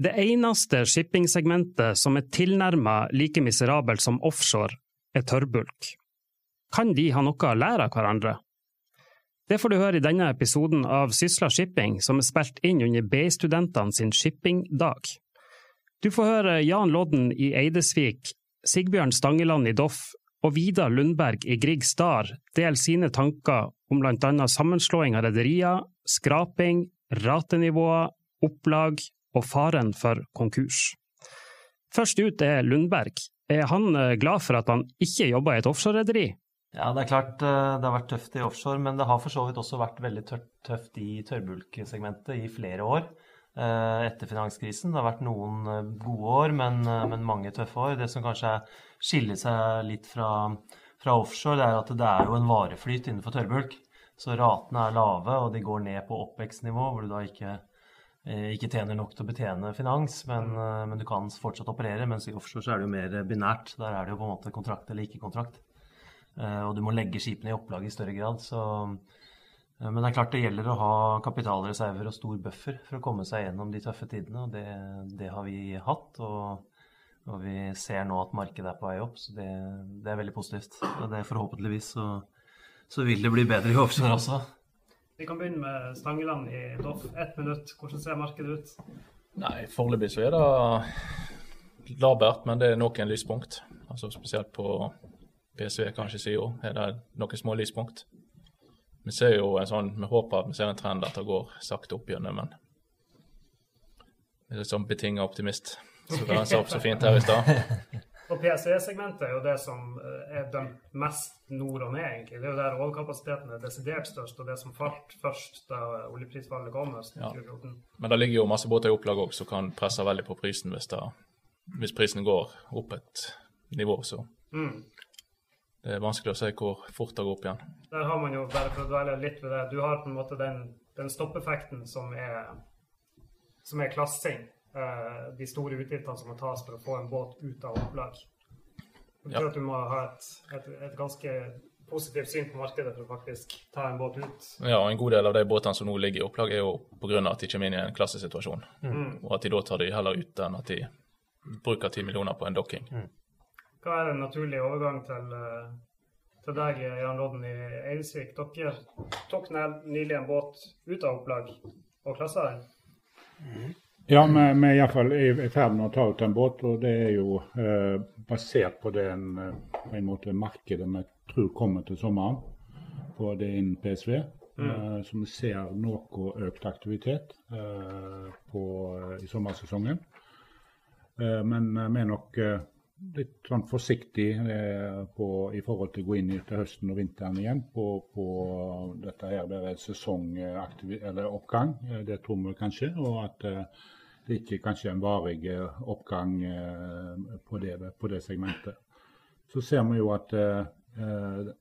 Det eneste shippingsegmentet som er tilnærmet like miserabelt som offshore, er tørrbulk. Kan de ha noe å lære av hverandre? Det får du høre i denne episoden av Sysla Shipping, som er spilt inn under BI-studentene sin shippingdag. Du får høre Jan Lodden i Eidesvik, Sigbjørn Stangeland i Doff og Vidar Lundberg i Grieg Star dele sine tanker om blant annet sammenslåing av rederier, skraping, ratenivåer, opplag og faren for konkurs. Først ut er Lundberg. Er han eh, glad for at han ikke jobber i et offshorerederi? Ja, det er klart eh, det har vært tøft i offshore, men det har for så vidt også vært veldig tøft i tørrbulksegmentet i flere år eh, etter finanskrisen. Det har vært noen gode år, men, men mange tøffe år. Det som kanskje skiller seg litt fra, fra, offshore, det er at det er jo en vareflyt innenfor tørrbulk. Så ratene er lave, og de går ned på oppvekstnivå, hvor du da ikke ikke tjener nok til å betjene finans, men, eh, men, du kan fortsatt operere. Mens i offshore så er det jo mer binært. Der er det jo på en måte kontrakt eller ikke kontrakt. Eh, og du må legge skipene i opplag i større grad. Så, men det er klart det gjelder å ha kapitalreserver og stor buffer for å komme seg gjennom de tøffe tidene. Og det, det har vi hatt. Og, og, vi ser nå at markedet er på vei opp, så det, det er veldig positivt. Og det forhåpentligvis så, så vil det bli bedre i offshore også. Vi kan begynne med Stangeland i Doff. Ett minutt. Hvordan ser markedet ut? Nei, Foreløpig så er det labert, men det er noen lyspunkt. Altså Spesielt på PSV kanskje sida er det noen små lyspunkt. Vi ser jo en sånn, vi håper at vi ser en trend at det går sakte opp igjen, men det er litt sånn betinga optimist. Så det sa så fint her i stad. Og PSE-segmentet er jo det som eh, er dømt mest nord og ned, egentlig. Det er jo der overkapasiteten er desidert størst, og det som falt først da oljeprisfallet kom høsten ja. 2014. Men det ligger jo masse båter i opplag òg som kan presse veldig på prisen hvis, det, hvis prisen går opp et nivå. Så mm. det er vanskelig å si hvor fort det går opp igjen. Der har man jo, bare for å dvele litt ved det, du har på en måte den, den stoppeffekten som er, som er klassing. Eh, de store utgiftene som må tas for å få en båt ut av opplag. Det betyr ja. at du må ha et, et, et, ganske positivt syn på markedet for å faktisk ta en båt ut. Ja, og en god del av de båtene som nå ligger i opplag, er jo pga. at de kommer inn i en klassesituasjon. Mm. Og at de da tar de heller ut enn at de bruker ti millioner på en dokking. Mm. Hva er en naturlig overgang til, eh, til deg, Jan Rodden i Eilsvik Dere tok nylig en båt ut av opplag og klassa den. Mm. Ja, vi, vi er iallfall i ferd med å ta ut en båt, og det er jo eh, basert på den eh, på en måte markedet vi tror kommer til sommeren på det innen PSV. Mm. Eh, så vi ser noe økt aktivitet eh, på, i sommersesongen. Eh, men vi er nok eh, litt sånn forsiktig på, i forhold til å gå inn til høsten og vinteren igjen på, på dette her. Det er sesongoppgang, det tror vi kanskje. og at det er ikke kanskje en varig eh, oppgang eh, på det, på det segmentet. Så ser vi jo at eh,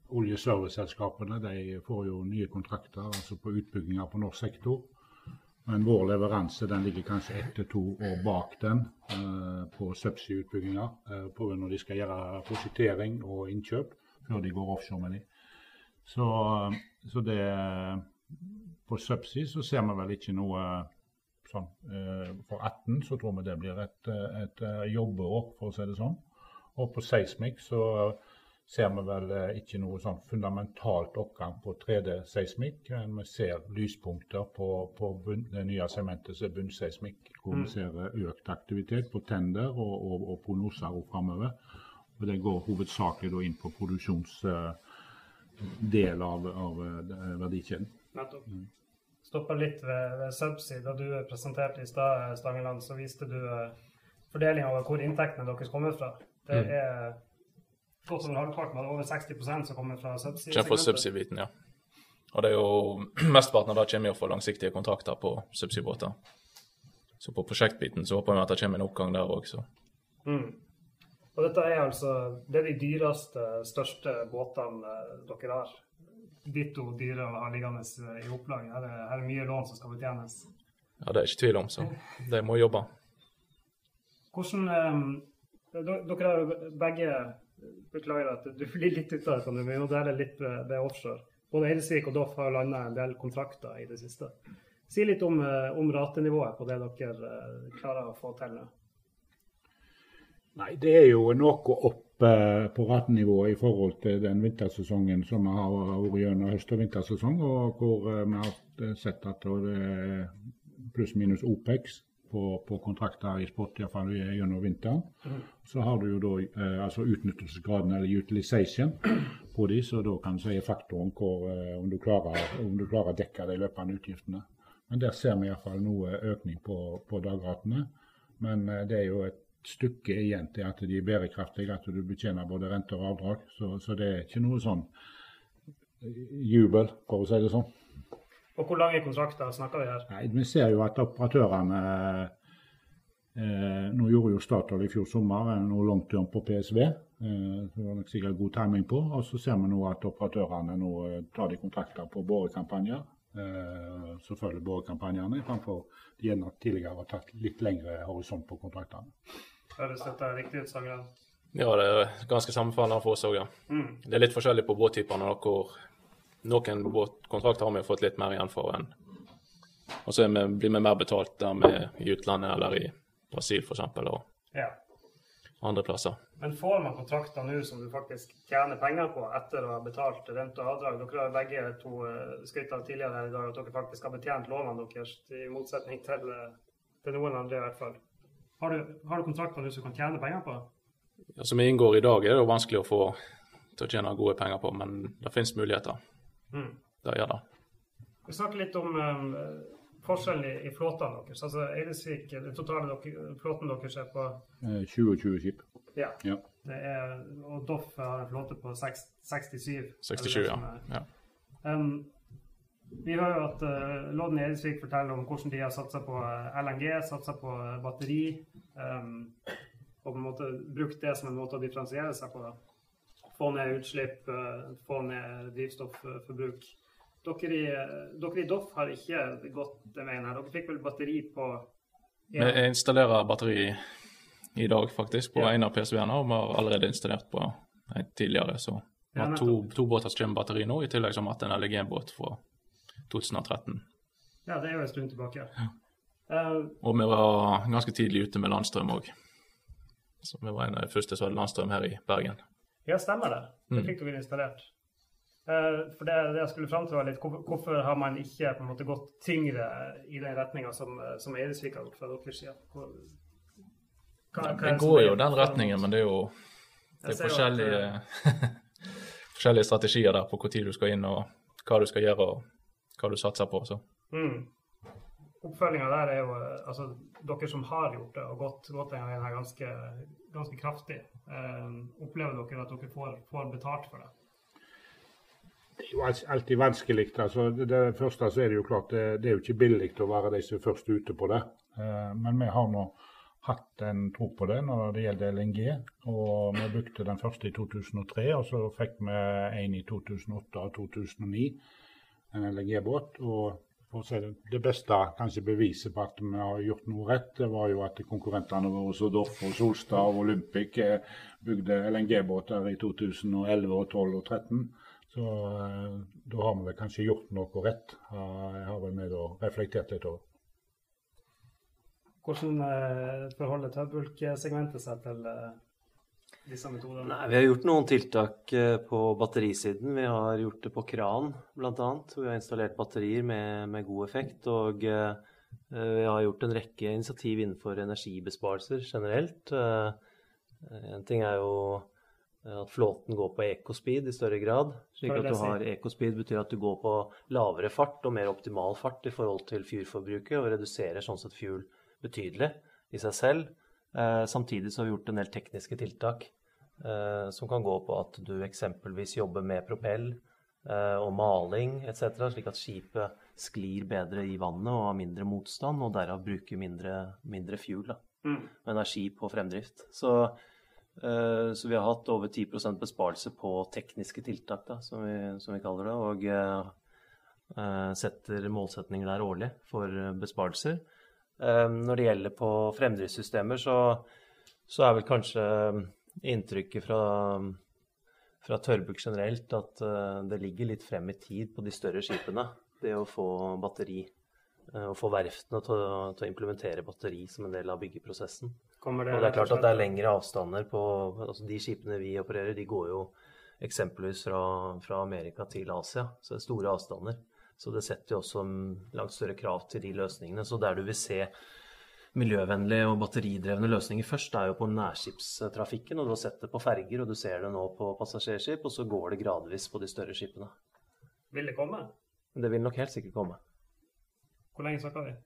oljeserviceselskapene de får jo nye kontrakter altså på utbygginger på norsk sektor. Men vår leveranse den ligger kanskje ett til to år bak den eh, på subsea-utbygginger. Eh, Pga. når de skal gjøre prosjektering og innkjøp før de går offshore med dem. Så, så det På subsea så ser vi vel ikke noe sånn, eh, for 18 så tror vi det blir et, eh, et eh, jobbeår, for å si det sånn. Og på seismikk så ser vi vel ikke noe sånn fundamentalt oppgang på 3D-seismikk. Men vi ser lyspunkter på, på bunn, det nye segmentet som er bunnseismikk, hvor mm. vi ser økt aktivitet på tender og, og, og prognoser framover. Og det går hovedsakelig inn på produksjonsdel av, av verdikjeden. Nettopp. Mm stoppa litt ved, ved Subsea. Da du presenterte i stad, Stangeland, så viste du uh, fordelinga over hvor inntektene deres kommer fra. Det mm. er godt over halvparten, over 60% som kommer fra Subsea. Kommer fra Subsea-biten, ja. Og det er jo mesteparten av det kommer jo fra langsiktige kontrakter på subsea-båter. Så på prosjektbiten så håper vi at det kommer en oppgang der òg, så. Mm. Og dette er altså det er de dyreste, største båtene dere har ditto dyre å ha liggende i opplag. Her er, her er mye lån som skal betjenes. Ja, det er ikke tvil om, så de må jobbe. Hvordan um, Dere har begge Beklager at du blir litt ute av det, men vi dele litt ved offshore. Både Eidesvik og Doff har landa en del kontrakter i det siste. Si litt om, eh, om ratenivået på det dere klarer å få til nå. Nei, Det er jo noe opp eh, på ratenivået i forhold til den vintersesongen som vi har vært gjennom høst- og vintersesong, og hvor eh, vi har sett at det er pluss-minus OPEX på, på, kontrakter i sport, iallfall gjennom vinteren. Mm. Så har du jo da eh, altså utnyttelsesgraden, eller utilization, på de, så da kan du si faktoren hvor, eh, om, du klarer, om, du klarer, å dekke de løpende utgiftene. Men der ser vi iallfall noe økning på, på dagratene. Men eh, det er jo et stykke igjen til at de er bærekraftige, at du betjener både renter og avdrag. Så, så, det er ikke noe sånn jubel, for å si det sånn. Og Hvor lange kontrakter snakker vi her? Nei, Vi ser jo at operatørene eh, Nå gjorde jo Statoil i fjor sommer noe longterm på PSV. Eh, det var nok sikkert god timing på. Og så ser vi nå at operatørene nå eh, tar de kontrakter på borekampanjer. Eh, selvfølgelig borekampanjene, framfor de gjerne tidligere har tatt litt lengre horisont på kontraktene. Høres dette riktig ut, Sagran? Ja, det er ganske sammenfallende for oss òg, ja. Mm. Det er litt forskjellig på båttypene. hvor Noen båtkontrakter har vi fått litt mer igjen for enn Og så blir vi mer betalt der vi i utlandet eller i Brasil f.eks. ja. Andre plasser. Men får man kontrakter nå som du faktisk tjener penger på etter å ha betalt rente og avdrag? Dere har begge to eh, skrytt av tidligere her i dag at dere faktisk har betjent lånene deres, i motsetning til, eh, til, noen andre i hvert fall. Har du, har du kontrakter nå som du kan tjene penger på? Ja, Som inngår i dag, er det jo vanskelig å få til å tjene gode penger på, men det finnes muligheter. Mm. Det gjør det. Vi snakker litt om um, forskjellen i, i flåtene deres. Altså Eidesvik, den totale dere, flåten deres er på 20-20 skip. Ja. ja. Er, og Doff har en flåte på 6, 67. 67, ja. ja. Um, vi hører jo at uh, Lodden Eidesvik forteller om hvordan de har satsa på uh, LNG, satsa på uh, batteri. Um, og på en måte brukt det som en måte å differensiere seg på. Få ned utslipp, uh, få ned drivstofforbruk. Dere i, dere i Doff har ikke gått den veien her. Dere fikk vel batteri på Vi installerer batteri i dag, faktisk, på ja. en av PSV-ene. Og vi har allerede installert på en tidligere. Så vi har to, to båter som kommer med batteri nå, i tillegg som hatt en LG-båt fra 2013. Ja, det er jo en stund tilbake. Ja. Uh, og vi var ganske tidlig ute med landstrøm òg. Så vi var en av de første som hadde landstrøm her i Bergen. Ja, stemmer det. Det mm. fikk dere installert. Uh, for det, det, jeg skulle fram til var litt, hvorfor, har man ikke på en måte gått tyngre i den retninga som, som Eidesvik har gjort fra deres side? hva, hva det går jo den retningen, men det er jo det er forskjellige, eh, forskjellige, strategier der på tid du skal inn, og hva du skal gjøre, og hva du satser på. så. Mm. Oppfølginga der er jo eh, altså Dere som har gjort det og gått, gått den ganske, ganske kraftig, eh, opplever dere at dere får, får, betalt for det? Det er jo alltid vanskelig. altså det, første så er det jo klart det, det er jo ikke billig å være de som er først ute på det. Eh, men vi har nå hatt en tro på det når det gjelder LNG. Og vi brukte den første i 2003, og så fikk vi en i 2008 og 2009, en LNG-båt. og det, beste kanskje beviset på at vi har gjort noe rett, det var jo at konkurrentene våre som Doff og Solstad og Olympic eh, bygde LNG-båter i 2011, og 2012 og 2013. Så eh, da har vi vel kanskje gjort noe rett. Jeg har vel med å reflektert litt over. Hvordan eh, forholder tørrbulksegmentet seg til eh, disse metodene? Nei, Vi har gjort noen tiltak på batterisiden. Vi har gjort det på kran bl.a. Vi har installert batterier med, med, god effekt. Og vi har gjort en rekke initiativ innenfor energibesparelser generelt. En ting er jo at flåten går på ecospeed i større grad. slik at du har Ecospeed betyr at du går på lavere fart og mer optimal fart i forhold til fyrforbruket, og reduserer sånn sett fuel betydelig i seg selv. Eh, samtidig så har vi gjort en del tekniske tiltak eh, som kan gå på at du eksempelvis jobber med propell eh, og maling etc., slik at skipet sklir bedre i vannet og har mindre motstand, og derav bruker mindre, mindre fuel, da, mm. energi på fremdrift. Så, eh, så, vi har hatt over 10% besparelse på tekniske tiltak, da, som, vi, som vi kaller det, og eh, setter målsetninger der årlig for besparelser. Når det gjelder på fremdriftssystemer, så, så er vel kanskje inntrykket fra, fra Tørrbukk generelt at det ligger litt frem i tid på de større skipene, det å få batteri å få verftene til å, til å, implementere batteri som en del av byggeprosessen. Det, og det er klart at det er lengre avstander på altså De skipene vi opererer, de går jo eksempelvis fra, fra Amerika til Asia, så det er store avstander. Så det setter jo også langt større krav til de løsningene. Så der du vil se miljøvennlige og batteridrevne løsninger først, er jo på nærskipstrafikken. Og du har sett det på ferger, og du ser det nå på passasjerskip, og så går det gradvis på de større skipene. Vil det komme? Det vil nok helt sikkert komme. Hvor lenge snakker vi?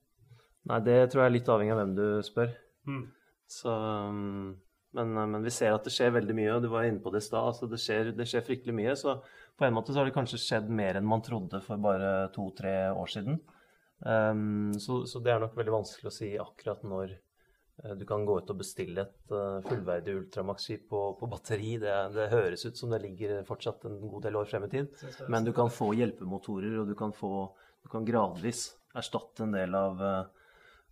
Nei, Det tror jeg er litt avhengig av hvem du spør. Mm. Så, um, men, men, vi ser at det skjer veldig mye, og du var inne på det i stad. Altså det, det, skjer fryktelig mye. Så på en måte så har det kanskje skjedd mer enn man trodde for bare to-tre år siden. Um, så, så, det er nok veldig vanskelig å si akkurat når uh, du kan gå ut og bestille et uh, fullverdig Ultramax-skip på, på, batteri. Det, det, høres ut som det ligger fortsatt en god del år frem i tid. Men du kan få hjelpemotorer, og du kan, få, du kan gradvis erstatte en del av uh,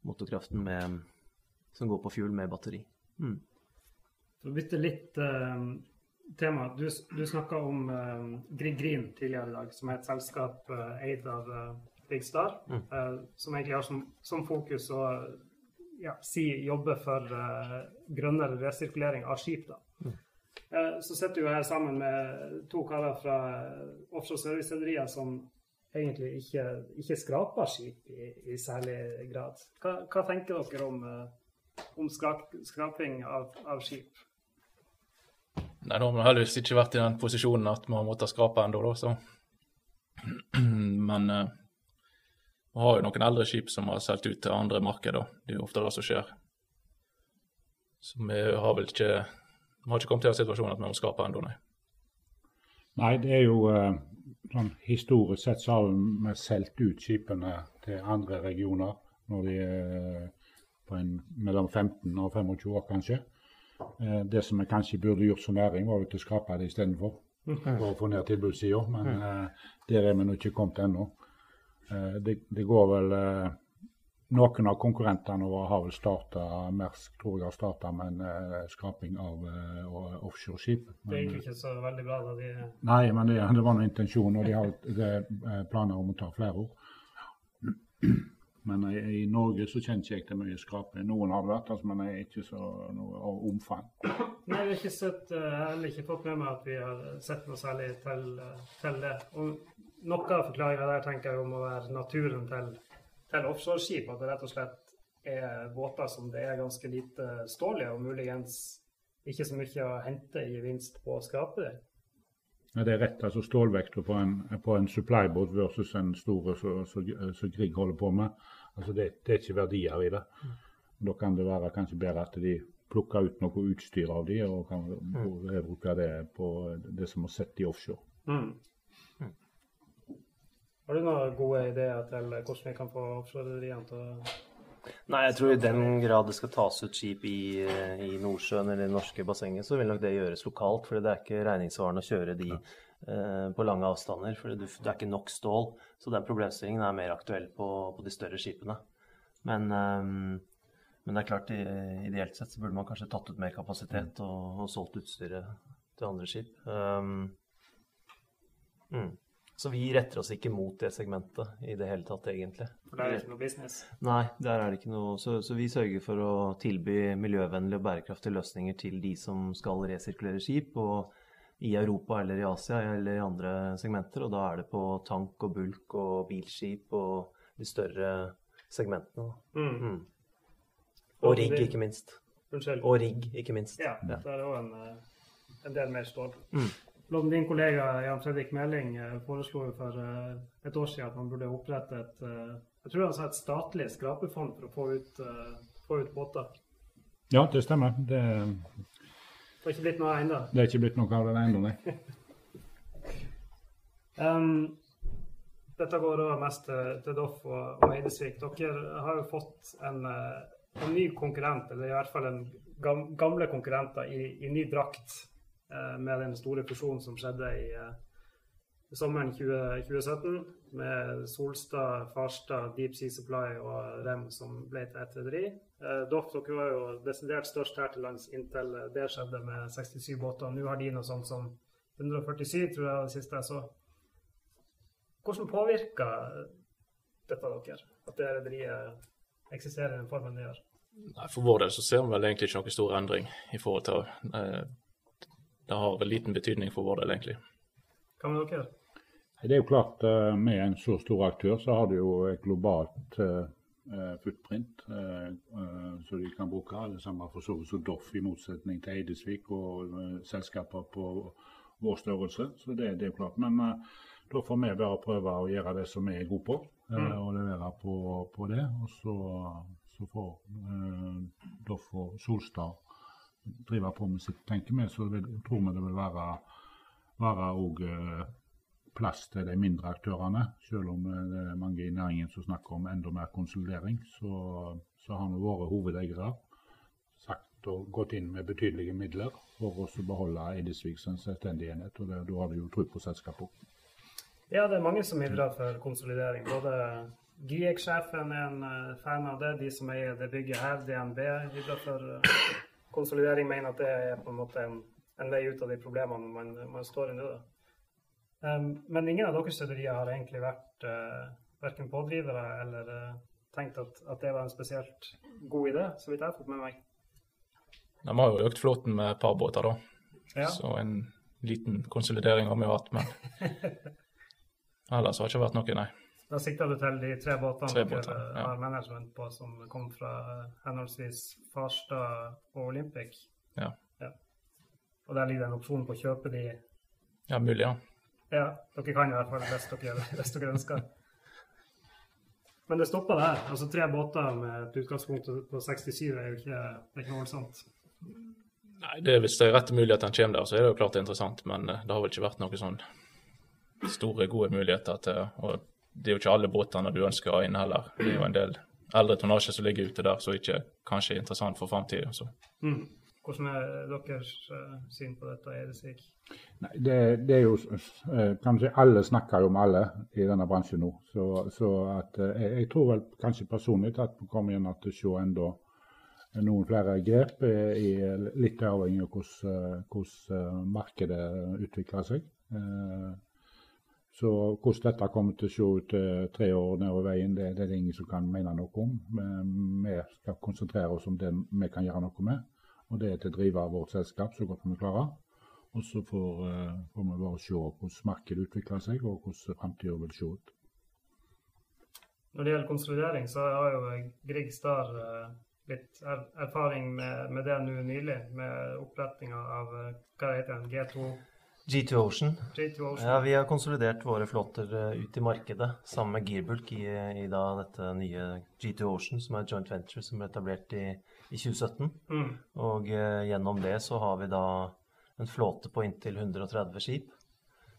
motorkraften med, som går på fuel med batteri. Mm. For å bytte litt uh, tema. Du, du snakka om uh, Grieg Green tidligere i dag, som er et selskap uh, eid av uh, Big Star. Mm. som egentlig har som, som fokus å ja, si jobbe for grønnere resirkulering av skip. da. Mm. Så sitter vi her sammen med to karer fra offshore service-rederier som egentlig ikke, ikke skraper skip i, i særlig grad. Hva, hva, tenker dere om, eh, om skrap, skraping av, av, skip? Nei, Nå har vi heldigvis ikke vært i den posisjonen at vi har måttet skrape ennå, da. Så. Men vi vi har jo noen eldre skip som har solgt ut til andre markeder. Det er jo ofte det som skjer. Så vi har vel ikke vi har ikke kommet til den situasjonen at vi må skrape ennå, nei. Nei, det er jo uh sånn historisk sett så har vi solgt ut skipene til andre regioner når de er på en, mellom 15 og 25 år, kanskje. Eh, det som vi kanskje burde gjort som næring, var å skrape det istedenfor. For å få ned tilbudssida. Men eh, der er vi nå ikke kommet ennå. Eh, det, det, går vel eh, noen av konkurrentene våre har vel starta Mersk tror jeg har starta med en uh, skraping av uh, offshoreskip. Det gikk ikke så veldig bra da de Nei, men det, det var noen intensjon, og de har planer om å ta flere år. Men i, i Norge så kjente jeg ikke mye skraping. Noen har det vært, altså, men jeg er ikke så noe av omfang. Nei, jeg har ikke sett, heller ikke fått med meg at vi har sett noe særlig til, til det. Og noe av forklaringa der tenker jeg må være naturen til til offshoreskip at det rett og slett er båter som det er ganske lite stål i, og muligens ikke så mye å hente i gevinst på å skrape det. Ja, Det er rett. altså Stålvekta på en, på en supply boat versus en stor som Grieg holder på med, altså det, det, er ikke verdier i det. Mm. Da kan det være kanskje bedre at de plukker ut noe utstyr av de og kan mm. bruke det på det som har sett i offshore. Mm. Har du noen gode ideer til hvordan vi kan få offshore-rederiene til å Nei, jeg tror i den grad det skal tas ut skip i, i Nordsjøen eller det norske bassenget, så vil nok det gjøres lokalt. For det er ikke regningssvarende å kjøre de eh, på lange avstander. For det, er ikke nok stål. Så den problemstillingen er mer aktuell på, på de større skipene. Men, um, men, det er klart, ideelt sett så burde man kanskje tatt ut mer kapasitet og, og solgt utstyret til andre skip. Um, mm. Så vi retter oss ikke mot det segmentet i det hele tatt, egentlig. For der er det ikke noe business? Nei, der er det ikke noe. Så, så, vi sørger for å tilby miljøvennlige og bærekraftige løsninger til de som skal resirkulere skip, og i Europa eller i Asia eller i andre segmenter. Og da er det på tank og bulk og bilskip og de større segmentene. Mm. Mm. Og rigg, ikke minst. Unnskyld. Og rigg, ikke minst. Ja, ja. det er òg en, eh, en, del mer stål. Mm. Din kollega Jan Fredrik Meling eh, foreslo for eh, et år siden at man burde opprette et eh, jeg tror han sa et statlig skrapefond for å få ut, få ut båter. Ja, det stemmer. Det, det har ikke blitt noe ennå? Det er ikke blitt noe av det ennå, nei. um, dette går da mest til, til Doff og, og Eidesvik. Dere har jo fått en, en, ny konkurrent, eller i hvert fall en gamle konkurrenter i, i ny drakt med den store fusjonen som skjedde i, eh, sommeren 20, 2017, med Solstad, Farstad, Deep Sea Supply og Rem som ble til ett rederi. Eh, Doff dere var jo desidert størst her til lands inntil det skjedde med 67 båter. Nå har de noe sånt som 147, tror jeg det siste jeg så. Hvordan påvirker dette dere? At det rederiet eksisterer i den formen det gjør? Nei, For vår del så ser vi vel egentlig ikke noen stor endring i forhold til eh, Det har vel liten betydning for vår del, egentlig. Hva med dere? Det er jo klart, eh, Med en så stor aktør så har du jo et globalt eh, eh footprint som eh, så de kan bruke. Det samme for så vidt som Doff, i motsetning til Eidesvik og selskaper på vår størrelse. Så det, det er jo klart. Men da får vi bare prøve å gjøre det som vi er gode på, mm. og levere på, på det. Og så så får uh, Doff og Solstad drive på med sitt, tenker vi. Så vil, tror vi det vil være, være og, eh, plass til de mindre aktørene. Selv om eh, det er mange i næringen som snakker om enda mer konsolidering, så, så har vi våre hovedeiere sagt og gått inn med betydelige midler for å beholde Eidesvik som selvstendig enhet. og Da har de jo tro på selskapet. Ja, det er mange som ivrer for konsolidering. Både GIEK-sjefen er en uh, fan av det. De som eier det bygget her, DNB, ivrer for konsolidering, mener at det er på en måte en, en vei ut av de problemene man, man står i nå. Um, men ingen av deres støtterier har egentlig vært uh, verken pådrivere eller uh, tenkt at, at, det var en spesielt god idé, så vidt jeg har fått med meg. De har jo økt flåten med et par båter, da. Ja. Så en liten konsolidering har vi jo hatt, men ellers har det ikke vært noe, nei. Da sikta du til de tre båtene dere ja. har management på, som kom fra henholdsvis Farstad og Olympic? Ja. ja. Og der ligger det en opsjon på å kjøpe de? Ja, mulig, ja. Ja, dere kan i hvert fall hvis dere, hvis dere ønsker. Men det stopper der. Altså Tre båter med et utgangspunkt på 67 er jo ikke, det er ikke voldsomt. Nei, det Hvis det er at den kommer der, så er det jo klart det er interessant. Men eh, det har vel ikke vært noen sånn store, gode muligheter til å det er jo ikke alle båtene du ønsker å ha inn heller. Det er jo en del eldre tonnasje som ligger ute der som ikke kanskje er interessant for framtida. Mm. Hvordan er deres uh, syn på dette, Edesvik? Nei, det, det, er jo uh, Kanskje alle snakker jo om alle i denne bransjen nå. Så, så at, uh, jeg, jeg, tror vel kanskje personlig at vi kommer igjen til å se enda noen flere grep, i, litt avhengig av hvordan, hvordan markedet utvikler seg. Så hvordan dette kommer til å se ut eh, tre år nedover veien, det, det, er det ingen som kan mene noe om. Men vi skal konsentrere oss om det vi kan gjøre noe med, og det er til å drive vårt selskap så godt vi klarer. Og så får, eh, får, vi bare se hvordan markedet utvikler seg, og hvordan framtida vil se ut. Når det gjelder konsolidering, så har jo Grieg Star eh, litt er, erfaring med, med, det nå nylig, med opprettinga av hva heter den, G2 G2 Ocean. G2 Ocean. Ja, Vi har konsolidert våre flåter eh, ut i markedet sammen med Gearbulk i, i dette nye G2 Ocean, som er et joint venture som ble etablert i, i 2017. Mm. Og eh, gjennom det så har vi da en flåte på inntil 130 skip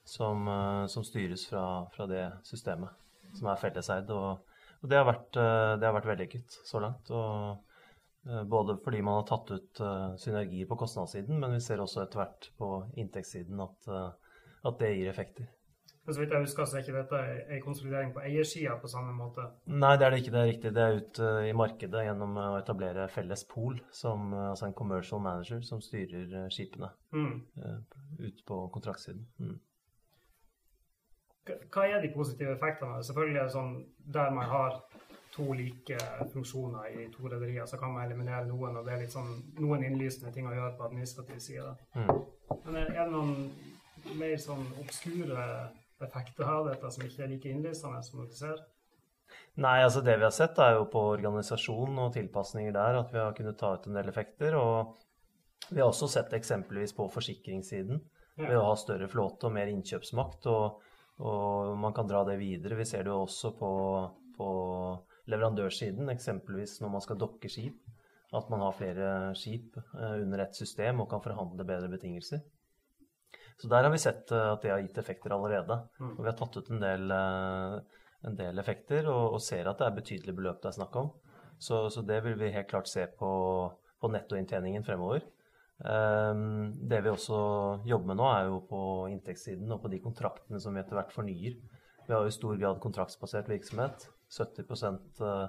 som, eh, som styres fra, fra, det systemet, som er felleseid. Og, og det, har vært, eh, det har vært vellykket så langt. og både fordi man har tatt ut uh, synergier på kostnadssiden, men vi ser også etter hvert på inntektssiden at, uh, at, det gir effekter. Men så vidt jeg husker, så er ikke dette en konsolidering på eiersida på samme måte? Nei, det er det ikke. Det er riktig. Det er ut uh, i markedet gjennom å etablere felles pool, som, altså en commercial manager som styrer skipene mm. ut på kontraktsiden. Mm. Hva er de positive effektene? Selvfølgelig er det sånn der man har to like funksjoner i to rederier, så kan man eliminere noen. Og det er litt sånn noen innlysende ting å gjøre på administrativ side. Mm. Men er det noen mer sånn obskure effekter av dette som ikke er like innlysende som dere ser? Nei, altså det vi har sett er jo på organisasjon og tilpasninger der at vi har kunnet ta ut en del effekter. Og vi har også sett eksempelvis på forsikringssiden ja. ved å ha større flåte og mer innkjøpsmakt. Og, og man kan dra det videre. Vi ser det jo også på, på leverandørsiden, eksempelvis når man skal dokke skip. At man har flere skip eh, under ett system og kan forhandle bedre betingelser. Så der har vi sett eh, at det har gitt effekter allerede. Mm. Og vi har tatt ut en del, eh, en del effekter og, og, ser at det er betydelige beløp det er snakk om. Så, så, det vil vi helt klart se på, på nettoinntjeningen fremover. Um, det vi også jobber med nå, er jo på inntektssiden og på de kontraktene som vi etter hvert fornyer. Vi har jo i stor grad kontraktsbasert virksomhet. 70 eh,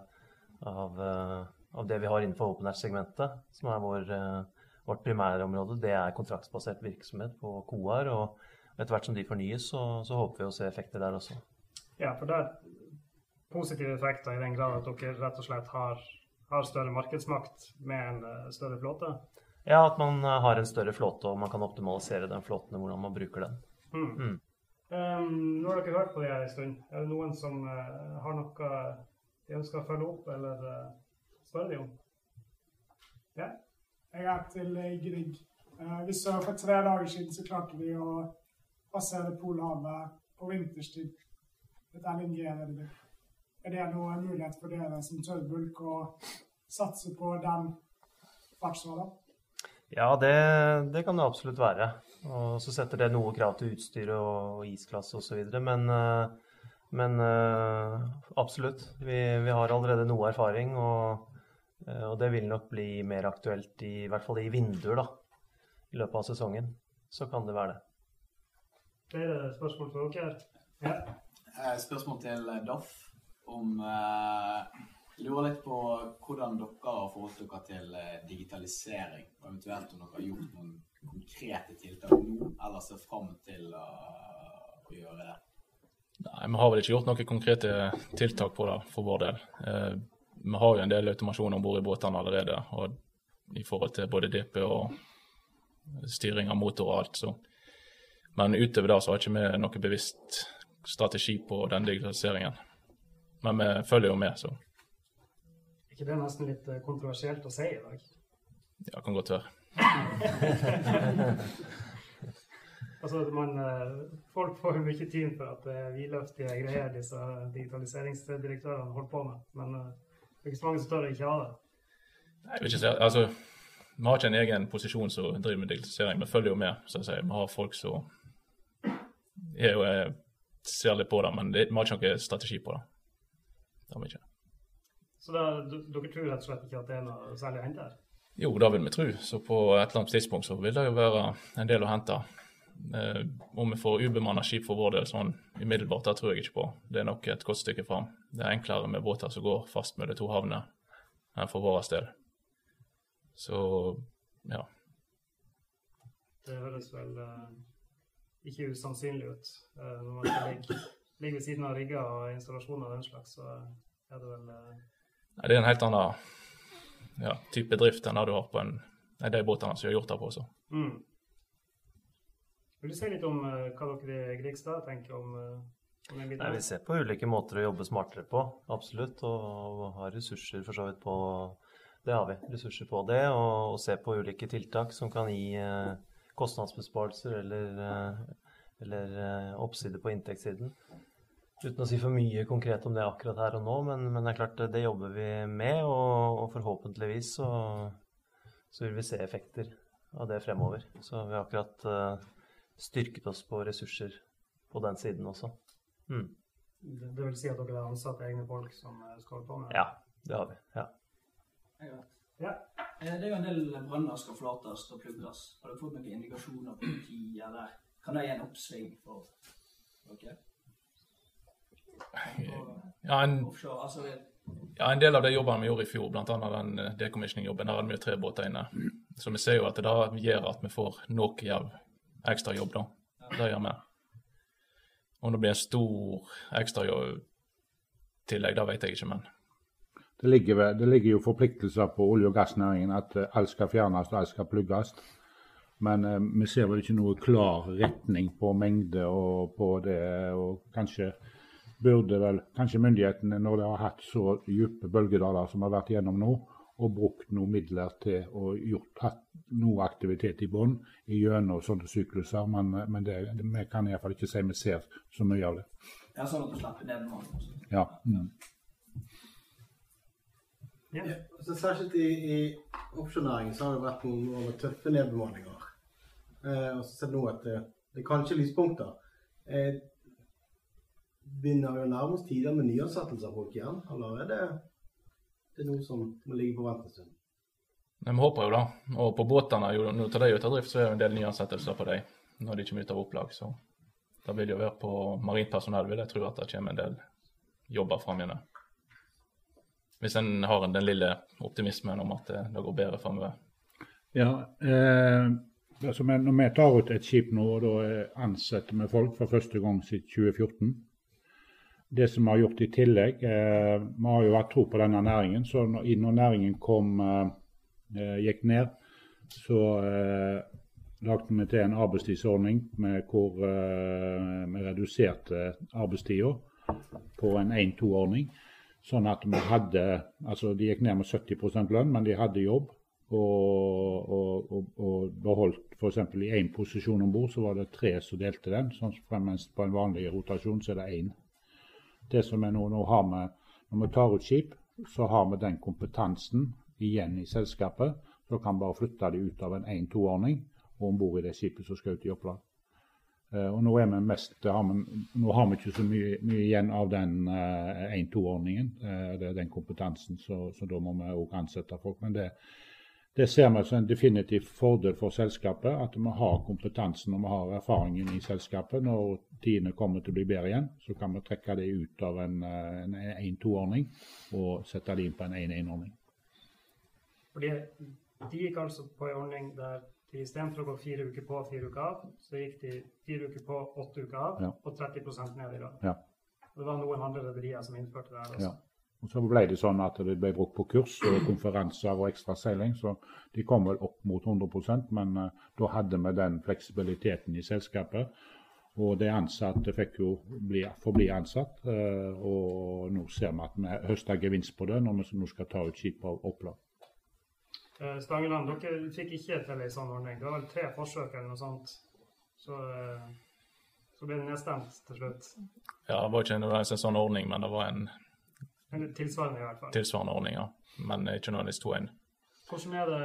av, eh, av det vi har innenfor OpenAsh-segmentet, som er vår, eh, vårt primærområde, det er kontraktsbasert virksomhet på KOAR. Og etter hvert som de fornyes, så, så håper vi å se effekter der også. Ja, for det er positive effekter i den grad at dere rett og slett har, har større markedsmakt med en uh, større flåte? Ja, at man har en større flåte og man kan optimalisere den flåten og hvordan man bruker den. Mm. Mm. Um, nå har dere hørt på det her en stund. Er det noen som uh, har noe de ønsker å følge opp eller spørre dem om? Ja? Jeg er til Grieg. vi så For tre dager siden så klarte vi å passere Polhavet på vinterstid. Dette er det. Er det noen mulighet for dere som tørrbulk å satse på den fartsåra? Ja, det, det, kan det absolutt være. Og så setter det noe krav til utstyr og, isklasse osv. Men, eh, men eh, absolutt. Vi, vi, har allerede noe erfaring, og, eh, og, det vil nok bli mer aktuelt i, i hvert fall i vinduer da, i løpet av sesongen. Så kan det være det. Flere spørsmål for dere? Ja. Spørsmål til Doff om uh, Lurer litt på hvordan dere har forholdt dere til uh, digitalisering, og eventuelt om dere har gjort noen konkrete tiltak nå, eller ser fram til å, å gjøre det. Nei, Vi har vel ikke gjort noen konkrete tiltak på det for vår del. Eh, vi har jo en del automasjon om bord i båtene allerede, og i forhold til både DP og styring av motor og alt. Så. Men utover det så har ikke vi noe bevisst strategi på den digitaliseringen. Men vi følger jo med, så. Er ikke det nesten litt eh, kontroversielt å si i dag? Ja, kan godt være. altså, man, eh, folk får jo mye tid for at det er vidløftige greier disse digitaliseringsdirektørene holder på med. Men eh, det er ikke så mange som tør å ikke ha det. Nei, jeg vil ikke si, altså, Vi har ikke en egen posisjon som driver med digitalisering. Vi følger jo med. så å si. Vi har folk som er jo, ser litt på det, men vi har ikke noen strategi på det. Det har vi ikke. Så da, dere tror rett og slett ikke at det er noe særlig å hente her? Jo, det vil vi tro. Så på et eller annet tidspunkt så vil det jo være en del å hente. Eh, om vi får ubemanna skip for vår del sånn umiddelbart, det tror jeg ikke på. Det er nok et godt stykke fram. Det er enklere med båter som går fast med de to havnene, enn for vår del. Så ja. Det høres vel uh, ikke usannsynlig ut uh, når man ligger ligger ved siden av rigger og installasjoner og den slags, så er det vel uh... Nei, Det er en helt annen ja, type drift enn det du har på en, de båtene som vi har gjort det på. Så. Mm. Vil du si litt om uh, hva dere i Grigstad tenker om, uh, om Nei, Vi ser på ulike måter å jobbe smartere på, absolutt. Og, og har ressurser for så vidt på Det har vi. Ressurser på det. Og, og ser på ulike tiltak som kan gi uh, kostnadsbesparelser eller, eller oppside på inntektssiden. Uten å si for mye konkret om det akkurat her og nå, men, men det er klart det jobber vi med. Og, og forhåpentligvis så, så, vil vi se effekter av det fremover. Så vi har akkurat uh, styrket oss på ressurser på den siden også. Mm. Det, det, vil si at dere har ansatt egne folk som eh, skal holde på med det? Ja, det har vi. ja. Ja. Eh, det er jo en del branner skal flates og plugges. Har dere fått noen indikasjoner på tid, eller kan det gi en oppsving for dere? Ja, en, ja, en del av de jobbene vi gjorde i fjor, bl.a. den eh, decommissioning-jobben, der hadde vi jo tre båter inne. Så vi ser jo at det da gjør at vi får nok ekstra jobb da. Det gjør vi. Om det blir en stor ekstratillegg, det vet jeg ikke, men det ligger, det ligger, jo forpliktelser på olje- og gassnæringen at eh, alt skal fjernes og alt skal plugges. Men eh, vi ser vel ikke noe klar retning på mengde og på det. Og kanskje burde vel kanskje myndighetene, når de har hatt så dype bølgedaler som har vært gjennom nå, og brukt noen midler til å gjort, hatt noe aktivitet i bånn gjennom sånne sykluser. Men, men det, vi kan iallfall ikke si vi ser så mye av det. Ja, Sånn at du slapper ned nå? Ja. Mm. Ja. ja så særskilt i, i offshorenæringen så har det vært noen år med tøffe nedbemanninger. Eh, og så ser nå at det, det er kanskje lyspunkter. Eh, begynner vi å nærme oss tider med nyansettelser av folk igjen, eller er det, det er noe som må ligge på vent en stund? Vi håper jo da. Og på båtene jo, når de er ute av drift, så er det en del nyansettelser på dem når de kommer ut av opplag. Så det vil jo være på marint personell, vil jeg tro at det kommer en del jobber fram igjen. Hvis en har den lille optimismen om at det, det går bedre framover. Ja, eh, altså, når vi tar ut et skip nå, og da ansetter vi folk for første gang siden 2014 det som vi har gjort i tillegg eh, Vi har jo hatt tro på denne næringen. Så når, når næringen kom, eh, gikk ned, så eh, lagde vi til en arbeidstidsordning med hvor eh, vi reduserte arbeidstida på en 1-2-ordning. Sånn at vi hadde Altså de gikk ned med 70% lønn, men de hadde jobb. Og, og, og, og beholdt f.eks. i én posisjon om bord, så var det tre som delte den. sånn fremst på en vanlig rotasjon så er det én. Det som vi nå, nå har vi, Når vi tar ut skip, så har vi den kompetansen igjen i selskapet. Så kan vi bare flytte de ut av en 1-2-ordning og om bord i det skipet som skal ut i opplag. Uh, og nå, mest, har vi, nå har vi ikke så mye, mye igjen av den uh, 1-2-ordningen. Uh, er den kompetansen, så, så da må vi òg ansette folk. Men det, det ser vi som en definitiv fordel for selskapet, at vi har kompetansen og vi har erfaringen i selskapet. Når tidene kommer til å bli bedre igjen, så kan vi trekke det ut av en 1-2-ordning og sette det inn på en 1-1-ordning. Fordi De gikk altså på en ordning der de istedenfor å gå fire uker på og fire uker av, så gikk de fire uker på, åtte uker av Ja. og 30 ned i lønn. Ja. Det var noen andre rederier som innførte det her også. Ja. Og Så ble det sånn at det ble brukt på kurs og konferanser og ekstra seiling, så de kom vel opp mot 100% men uh, da hadde vi den fleksibiliteten i selskapet. Og de ansatte fikk jo bli, forbli ansatt, uh, og nå ser vi at vi høster gevinst på det når vi nå skal ta ut skip av opplag. Eh, Stangeland, dere fikk ikke til en sånn ordning. Det var vel tre forsøk eller noe sånt. Så, så ble det nedstemt til slutt. Ja, det var ikke nødvendigvis en sånn ordning, men det var en Eller tilsvarende i hvert fall. tilsvarende ordning, ja. Men ikke nødvendigvis to inn. Hvordan det,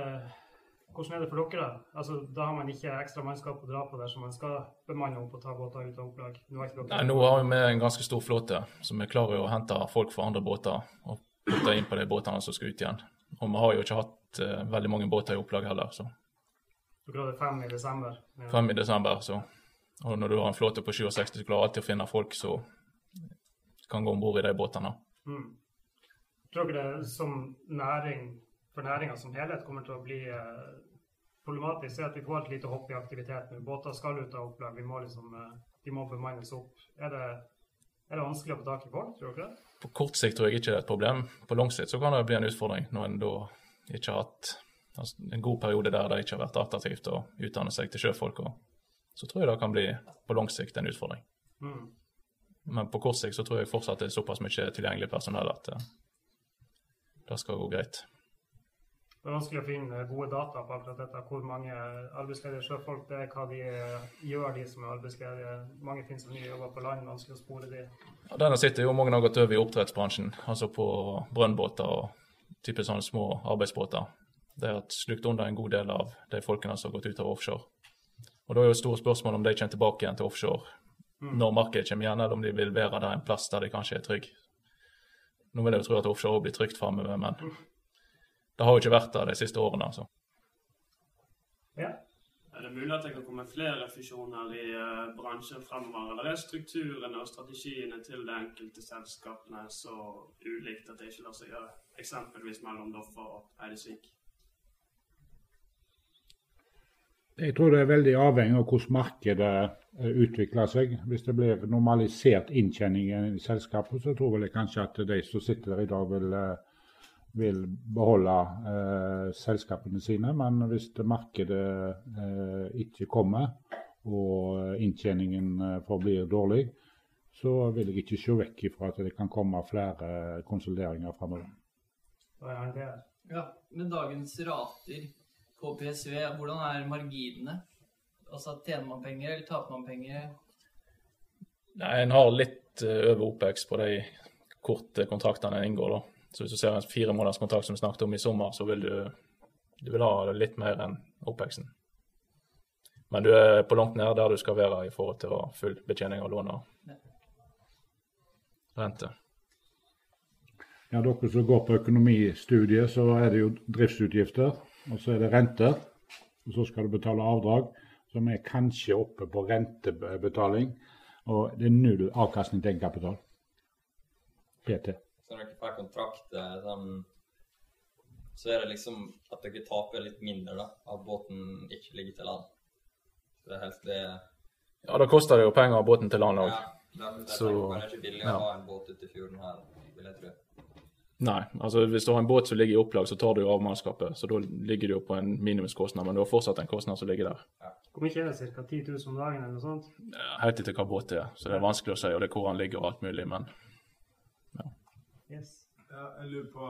hvordan er det for dere? Altså, da har man ikke ekstra mannskap å dra på dersom man skal bemanne opp og ta båter ut av opplag. Nå, Nei, nå har vi med en ganske stor flåte, så vi klarer jo å hente folk fra andre båter og putte inn på de båtene som skal ut igjen. Og vi har jo ikke hatt uh, veldig mange båter i opplag heller, så Dere hadde fem i desember. Ja. fem i desember, så Og når du har en flåte på 67, så klarer du alltid å finne folk som kan gå om bord i de båtene. Mm. Tror dere det som næring, for næringa som helhet, kommer til å bli eh, problematisk? Se at vi får et lite hopp i aktivitet nå. Båter skal ut av opplag. Vi må liksom, eh, de må bemannes opp. Er det, er det vanskelig å få tak i folk, tror dere? På kort sikt tror jeg ikke det er et problem. På lang sikt så kan det bli en utfordring når en da ikke har hatt altså, en god periode der det ikke har vært attraktivt å utdanne seg til sjøfolk. Og, så tror jeg det kan bli på lang sikt en utfordring. Mm. Men på kort sikt så tror jeg fortsatt det er såpass mye tilgjengelig personell at eh, det skal gå greit. Det er vanskelig å finne gode data på akkurat dette. Hvor mange arbeidsledige sjøfolk det er, hva de gjør, de som er arbeidsledige. Mange finnes som nye jobber på land, vanskelig å spore de. Ja, Denne sitter jo mange har gått over i oppdrettsbransjen, altså på brønnbåter og type sånne små arbeidsbåter. Det har slukt under en god del av de folkene som har gått ut av offshore. Og Da er jo store spørsmål om de kommer tilbake igjen til offshore når markedet kommer igjen, eller om de vil være der en plass der de kanskje er trygge. Nå vil jeg jo tro at offshore blir trygt framover, men det har jo ikke vært der de siste årene. altså. Ja. Er det mulig at det kan komme flere fusjoner i eh, bransjen fremover, eller er strukturene og strategiene til de enkelte selskapene så ulikt at det ikke lar seg gjøre, eksempelvis mellom Doffer og Eidesvik? Jeg tror det er veldig avhengig av hvordan markedet eh, utvikler seg. Hvis det blir normalisert inntjening i selskapet, så tror jeg kanskje at de som sitter der i dag, vil, eh, vil beholde eh, selskapene sine. Men hvis markedet eh, ikke kommer, og inntjeningen eh, forblir dårlig, så vil jeg ikke se vekk ifra at det kan komme flere konsolideringer framover. Er. Ja, med dagens rater på PSV, hvordan er marginene? Altså Tjener man penger, eller taper man penger? Nei, En har litt eh, over OPEX på de korte kontraktene en inngår. da. Så Hvis du ser en fire måneders som vi snakket om i sommer, så vil du, du vil ha litt mer enn OPEX-en. Men du er på langt nær der du skal være i forhold til å ha full betjening av lån og rente. Ja, Dere som går på økonomistudiet, så er det jo driftsutgifter, og så er det renter. Og så skal du betale avdrag, som er kanskje oppe på rentebetaling. Og det er null avkastning til egenkapital. PT. Så når dere får kontrakt, eh, så er det liksom at dere taper litt mindre, da. At båten ikke ligger til land. Så det er helt det Ja, da koster det jo penger av båten til land òg. Ja. Derfor Så, det er ikke billig å ja. ha en båt ute i fjorden her, vil jeg tro. Nei, altså hvis du har en båt som ligger i opplag, så tar du jo av mannskapet. Så da ligger du jo på en minimumskostnad, men du har fortsatt en kostnad som ligger der. Hvor mye er det? Ca. 10 000 om dagen eller noe sånt? Helt etter hva båt det er, så det er vanskelig å si, og det er hvor han ligger og alt mulig, men Yes. Ja, jeg lurer på,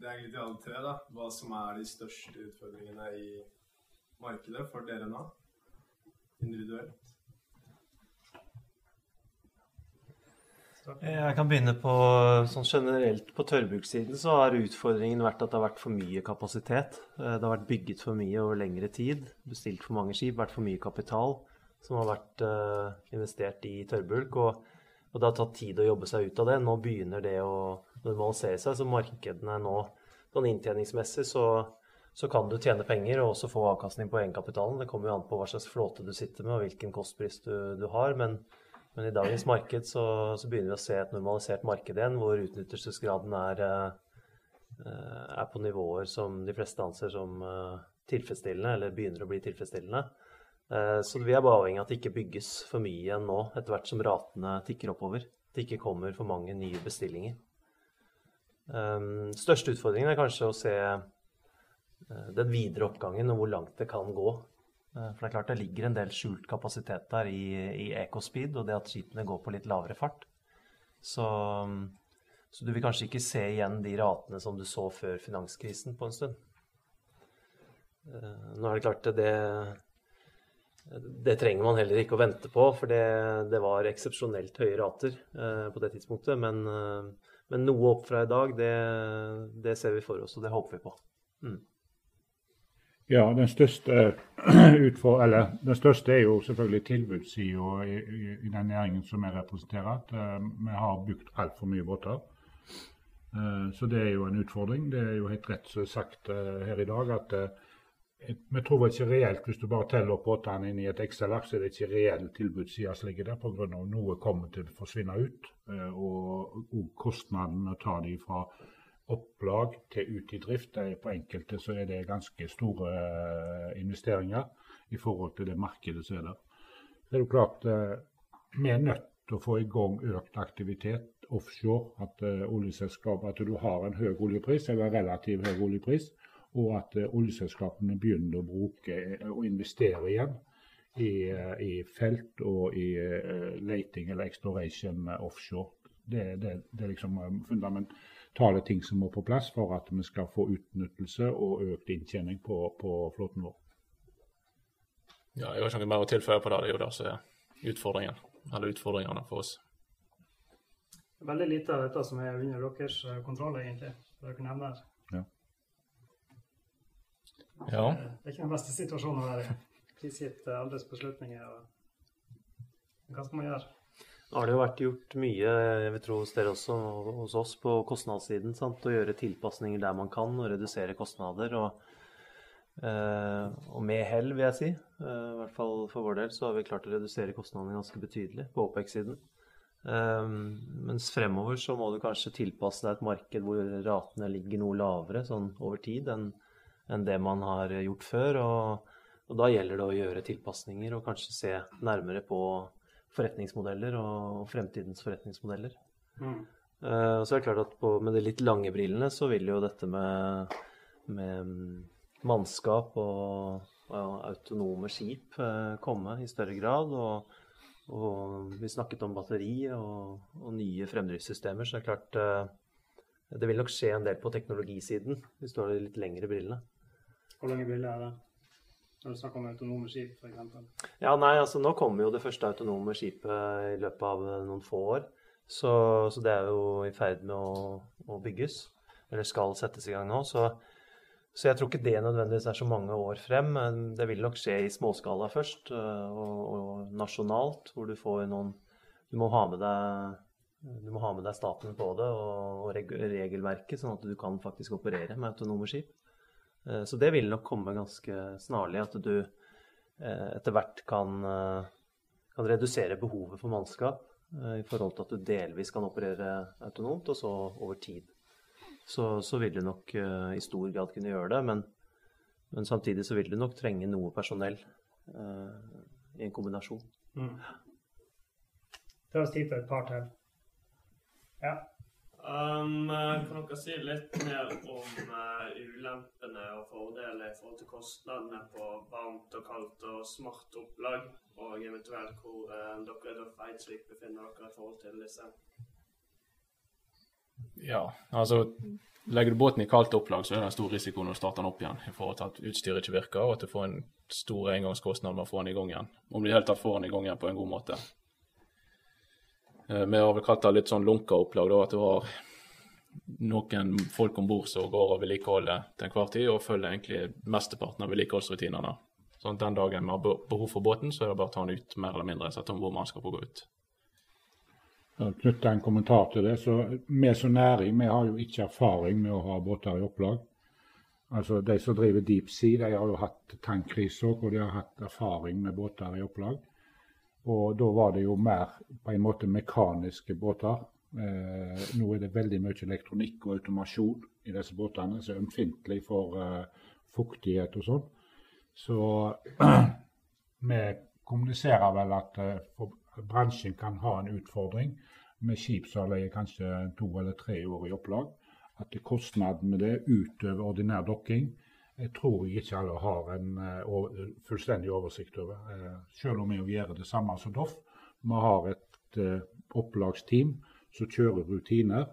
det er egentlig til alle tre, da, hva som er de største utfordringene i markedet for dere nå, individuelt. Jeg kan begynne på sånn generelt på tørrbrukssiden så har utfordringen vært at det har vært for mye kapasitet. Eh, Det har vært bygget for mye over lengre tid, bestilt for mange skip, vært for mye kapital som har vært eh, investert i tørrbulk. Og, og det har tatt tid å jobbe seg ut av det. Nå begynner det å normalisere seg, så markedene nå sånn inntjeningsmessig så, så kan du tjene penger og også få avkastning på egenkapitalen. Det kommer jo an på hva slags flåte du sitter med og hvilken kostpris du, du har. men men i dagens marked så, så begynner vi å se et normalisert marked igjen, hvor utnyttelsesgraden er, eh, er på nivåer som de fleste anser som eh, tilfredsstillende, eller begynner å bli tilfredsstillende. Eh, Så vi er bare avhengig av at det ikke bygges for mye igjen nå, etter hvert som ratene tikker oppover. At det ikke kommer for mange nye bestillinger. Største utfordringen er kanskje å se den videre oppgangen og hvor langt det kan gå. Eh, For det er klart det ligger en del skjult kapasitet der i, i EcoSpeed, og det at skipene går på litt lavere fart. Så, så du vil kanskje ikke se igjen de ratene som du så før finanskrisen på en stund. Eh, Nå er det klart det Det trenger man heller ikke å vente på, for det, det var eksepsjonelt høye rater eh, på det tidspunktet. Men, men noe opp fra i dag, det, det ser vi for oss, og det håper vi på. Mm. Ja, den største, utfor, eller, den største er jo selvfølgelig tilbudssida i, i, i den næringen som jeg representerer. At, uh, vi har bygd altfor mye båter. Uh, så det er jo en utfordring. Det er jo helt rett som sagt uh, her i dag at vi tror ikke reelt, hvis du bare teller opp båtene inn i et Excel-ark, så er det ikke reell tilbudsside som ligger der, pga. noe kommer til å forsvinne ut. Og, og kostnaden med å ta de fra opplag til ut i drift. På enkelte så er det ganske store eh, investeringer i forhold til det markedet som er der. Så er det klart eh, vi er nødt til å få i gang økt aktivitet offshore. At uh, oljeselskap, at du har en høy oljepris, eller relativt høy oljepris, og at eh, oljeselskapene begynner å bruke eh, og investere igjen i, eh, i felt og i uh, leting eller exploration offshore. Det, det, det er liksom eh, fundamentale ting som må på plass for at vi skal få utnyttelse og økt inntjening på, på flåten vår. ja, jeg har ikke noe mer å tilføye på det. Det er jo det som er utfordringen. Eller utfordringene for oss. Veldig lite av dette som er under deres eh, kontroll, egentlig. for dere nevner. Ja. Det er ikke den beste situasjonen å være i. Prisgitt eh, andres beslutninger. Og... Hva skal man gjøre? Nå har det jo vært gjort mye, jeg vil tro hos dere også, hos oss, på kostnadssiden. Sant? Å gjøre tilpasninger der man kan, og redusere kostnader. Og, eh, og med hell, vil jeg si. Eh, I hvert fall for vår del så har vi klart å redusere kostnadene ganske betydelig på OPEX-siden. Eh, mens fremover så må du kanskje tilpasse deg et marked hvor ratene ligger noe lavere sånn over tid enn det man har gjort før. Og, og da gjelder det å gjøre tilpasninger og kanskje se nærmere på forretningsmodeller og fremtidens forretningsmodeller. Mm. Uh, så er det klart at på, med de litt lange brillene så vil jo dette med, med mm, mannskap og, og autonome skip uh, komme i større grad. Og, og vi snakket om batteri og, og nye fremdriftssystemer, så det er klart uh, det vil nok skje en del på teknologisiden hvis du har de litt lengre brillene. Hvor lange briller er det? Når du snakker om autonome skip, f.eks. Ja, nei, altså nå kommer jo det første autonome skipet i løpet av noen få år. Så, så det er jo i ferd med å, å bygges, eller skal settes i gang nå. Så, så jeg tror ikke det nødvendigvis er så mange år frem. Det vil nok skje i småskala først, øh, og, og nasjonalt, hvor du får noen Du må ha med deg du må ha med deg staten på det og regelverket, sånn at du kan faktisk operere med autonome skip. Eh, Så det vil nok komme ganske snarlig, at du eh, etter hvert kan, eh, kan redusere behovet for mannskap i forhold til at du delvis kan operere autonomt, og så over tid. Så, så vil du nok i stor grad kunne gjøre det, men, men samtidig så vil du nok trenge noe personell uh, i en kombinasjon. Mm. tar oss tid for et par til. Ja. Um, kan dere si litt mer om uh, ulempene og fordeler i forhold til kostnadene på varmt og kaldt og smart opplag, og eventuelt hvor eh, dere da Eidsvik befinner dere i forhold til disse? Ja, altså legger du båten i kaldt opplag, så er det en stor risiko når du starter den opp igjen i forhold til at utstyret ikke virker, og at du får en stor engangskostnad med å få den i gang igjen. Om du i det hele tatt får den i gang igjen på en god måte. Eh, Vi har vel kalt det litt sånn lunka opplag, da, at du har noen folk om bord som går og vedlikeholder til enhver tid, og følger egentlig mesteparten av vedlikeholdsrutinene. Sånn at den dagen vi har behov for båten, så er det bare å ta den ut mer eller mindre, sette om hvor man skal få gå ut. For å knytte en kommentar til det, så Vi som næring vi har jo ikke erfaring med å ha båter i opplag. Altså De som driver deep sea, de har jo hatt tankkrise òg, og de har hatt erfaring med båter i opplag. Og da var det jo mer på en måte mekaniske båter. Eh, nå er det veldig mye elektronikk og automasjon i disse båtene, som er ømfintlig for eh, fuktighet og sånn. Så vi kommuniserer vel at eh, bransjen kan ha en utfordring med skip som har kanskje to eller tre år i opplag. At kostnaden med det utover ordinær dokking jeg tror jeg ikke alle har en uh, fullstendig oversikt over. Uh, selv om vi gjør det samme som Doff. Vi har et uh, opplagsteam som kjører rutiner,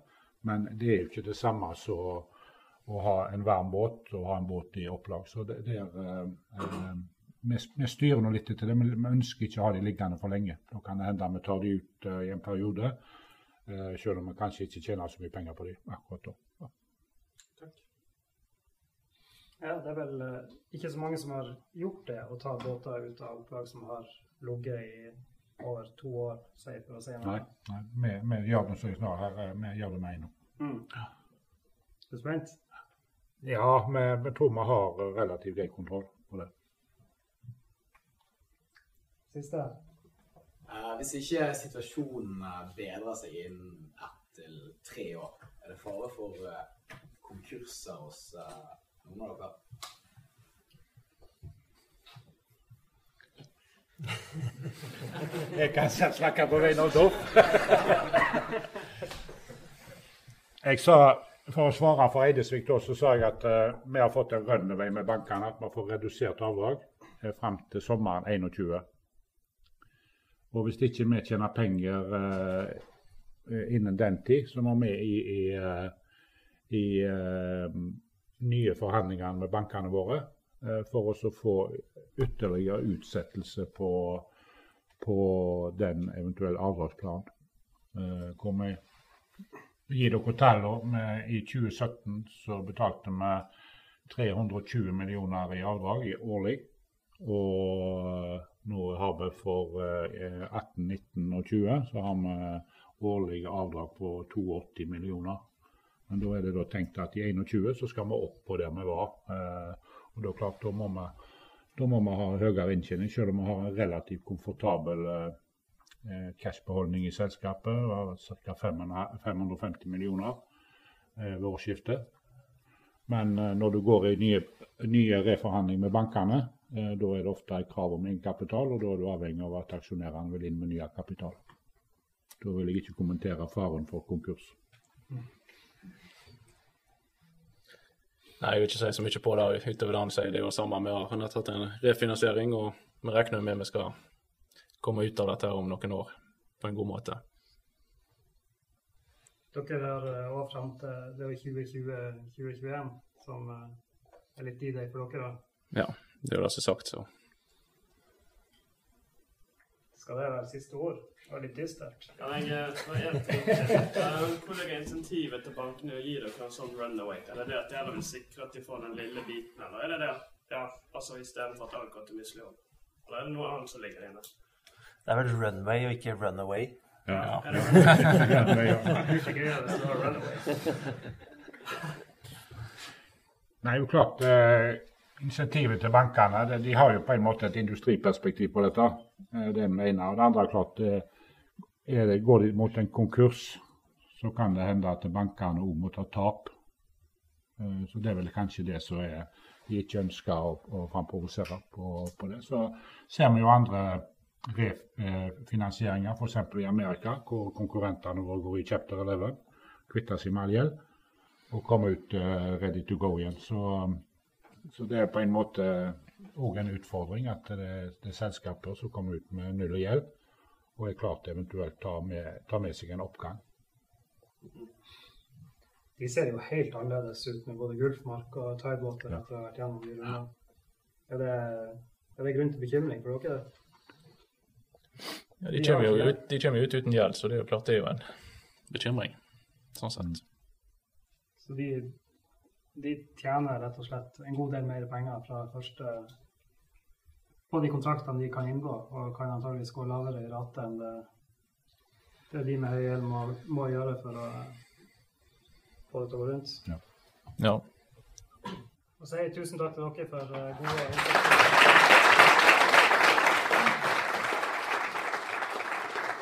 men det er jo ikke det samme som å ha en varm båt og ha en båt i opplag. Så det, det er, eh, eh, vi, vi styrer nå litt etter det, men vi ønsker ikke å ha de liggende for lenge. Da kan det hende vi tar de ut eh, i en periode, eh, selv om vi kanskje ikke tjener så mye penger på de akkurat da. Ja. Ja, det er vel eh, ikke så mange som har gjort det, å ta båter ut av opplag som har ligget i over to år, sier for å si noe. Nei, nei vi, vi gjør det så snart her, eh, vi gjør det med en gang. Mm. Er du spent? Ja, vi, vi tror vi har relativt grei kontroll på det. Siste? Uh, hvis ikke situasjonen eh, bedrer seg innen ett til tre år, er det fare for uh, konkurser hos uh, noen av dere? Jeg kan snakke på vegne av Doff. jeg sa, For å svare for Eidesvik, da, så sa jeg at uh, vi har fått en runaway med bankene. At vi får redusert avdrag uh, fram til sommeren 21. Og hvis ikke vi tjener penger uh, innen den tid, så må vi i, i, eh, i eh, nye forhandlinger med bankene våre eh, for oss å få ytterligere utsettelse på, på den eventuelle avdragsplanen. Eh, hvor vi gir dere tallene. I 2017 så betalte vi 320 millioner i avdrag i årlig. Og nå har vi for eh, 18, 19 og 20 så har vi årlige avdrag på 82 millioner. Men da er det da tenkt at i 21 så skal vi opp på der vi var. Eh, og da klart, da må vi, da må vi ha høyere inntjening, selv om vi har en relativt komfortabel eh, cashbeholdning i selskapet. Ca. 550 millioner eh, ved årsskiftet. Men eh, når du går i nye, nye reforhandlinger med bankene, eh, da er det ofte et krav om egenkapital, og da er du avhengig av at aksjonærene vil inn med ny kapital. Da vil jeg ikke kommentere faren for konkurs. Nei, jeg vil ikke si så mye på det utover det han sier. Det er jo samme. med at han har tatt en refinansiering, og vi regner med vi skal komme ut av dette her om noen år på en god måte. Dere har òg også fram til det er 2020-2021 som eh, er litt i deg for dere. da. Ja, det er jo det som er sagt, så. Skal det være siste ord? Det var litt dystert. Ja, jeg til? Eh, Hvor er insentivet til bankene å gi dere en sånn runaway? Er det det at dere vil sikre at de får den lille biten, eller er det det ja, altså istedenfor at alt går til mislighold? Eller er det noe annet som ligger inne? Det er vel runway og ikke runaway. Ja. Er ja. Gøyere det var runaway. Nei, jo klart. Eh, Insentivet til bankene de har jo på en måte et industriperspektiv på dette. Eh, det ene. Og det andre er klart eh, er det, Går de mot en konkurs, så kan det hende at bankene òg må ta tap. Eh, så det er vel kanskje det som er de ikke ønsker å, å framprovosere på, på det. Så ser vi jo andre refinansieringer, f.eks. i Amerika, hvor konkurrentene våre går i chapter 11, kvitter seg med all gjeld og kommer ut ready to go igjen. Så, så, det er på en måte òg en utfordring at det, det, er selskaper som kommer ut med null og gjeld, og er klart til eventuelt ta med, ta med seg en oppgang. De ser jo helt annerledes ut med både Gulfmark og Tidewater etter å ha vært gjennom de rundene. Er det, er det grunn til bekymring for dere? Ja, de, kommer jo ut, de kommer ut uten gjeld, så det er jo klart det er jo en bekymring. Sånn sett. Så de, de tjener rett og slett en god del mer penger fra første på de kontraktene de kan inngå, og kan antageligvis gå lavere i rate enn det, det de med høy gjeld må, må, gjøre for å få det til å gå rundt. Ja. ja. Og så sier tusen takk til dere for gode gode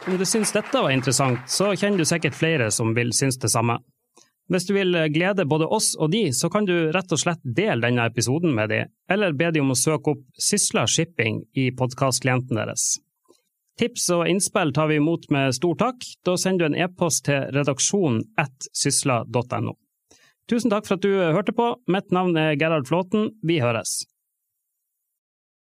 Om du syns dette var interessant, så kjenner du sikkert flere som vil synes det samme. Hvis du vil glede både oss og de, så kan du rett og slett dele denne episoden med de, eller be de om å søke opp Sysla Shipping i podkastklienten deres. Tips og innspill tar vi imot med stor takk. Da sender du en e-post til redaksjon at sysla.no. Tusen takk for at du hørte på. Mitt navn er Gerhard Flåten. Vi høres.